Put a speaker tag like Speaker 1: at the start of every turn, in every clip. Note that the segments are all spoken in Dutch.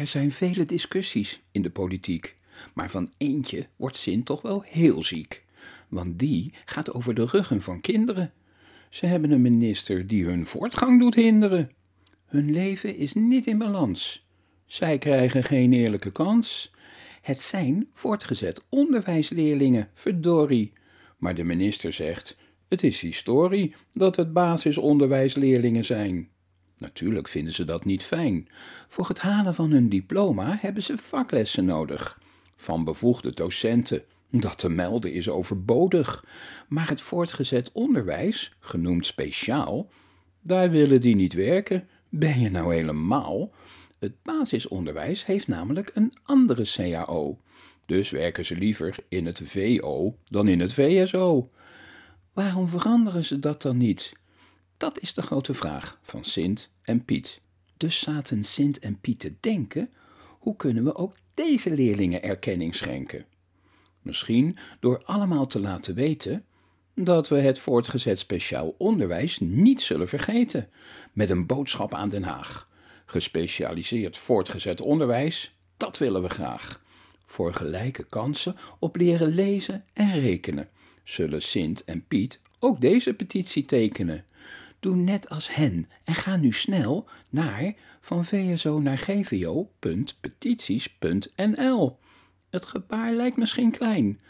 Speaker 1: Er zijn vele discussies in de politiek, maar van eentje wordt Sint toch wel heel ziek. Want die gaat over de ruggen van kinderen. Ze hebben een minister die hun voortgang doet hinderen. Hun leven is niet in balans. Zij krijgen geen eerlijke kans. Het zijn voortgezet onderwijsleerlingen, verdorie. Maar de minister zegt: het is historie dat het basisonderwijsleerlingen zijn. Natuurlijk vinden ze dat niet fijn. Voor het halen van hun diploma hebben ze vaklessen nodig. Van bevoegde docenten. Dat te melden is overbodig. Maar het voortgezet onderwijs, genoemd speciaal, daar willen die niet werken. Ben je nou helemaal? Het basisonderwijs heeft namelijk een andere CAO. Dus werken ze liever in het VO dan in het VSO. Waarom veranderen ze dat dan niet? Dat is de grote vraag van Sint en Piet. Dus zaten Sint en Piet te denken: hoe kunnen we ook deze leerlingen erkenning schenken? Misschien door allemaal te laten weten dat we het voortgezet speciaal onderwijs niet zullen vergeten, met een boodschap aan Den Haag. Gespecialiseerd voortgezet onderwijs, dat willen we graag. Voor gelijke kansen op leren lezen en rekenen zullen Sint en Piet ook deze petitie tekenen. Doe net als hen en ga nu snel naar van VSO naar gvo.petities.nl. Het gebaar lijkt misschien klein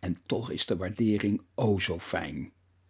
Speaker 1: en toch is de waardering o zo fijn.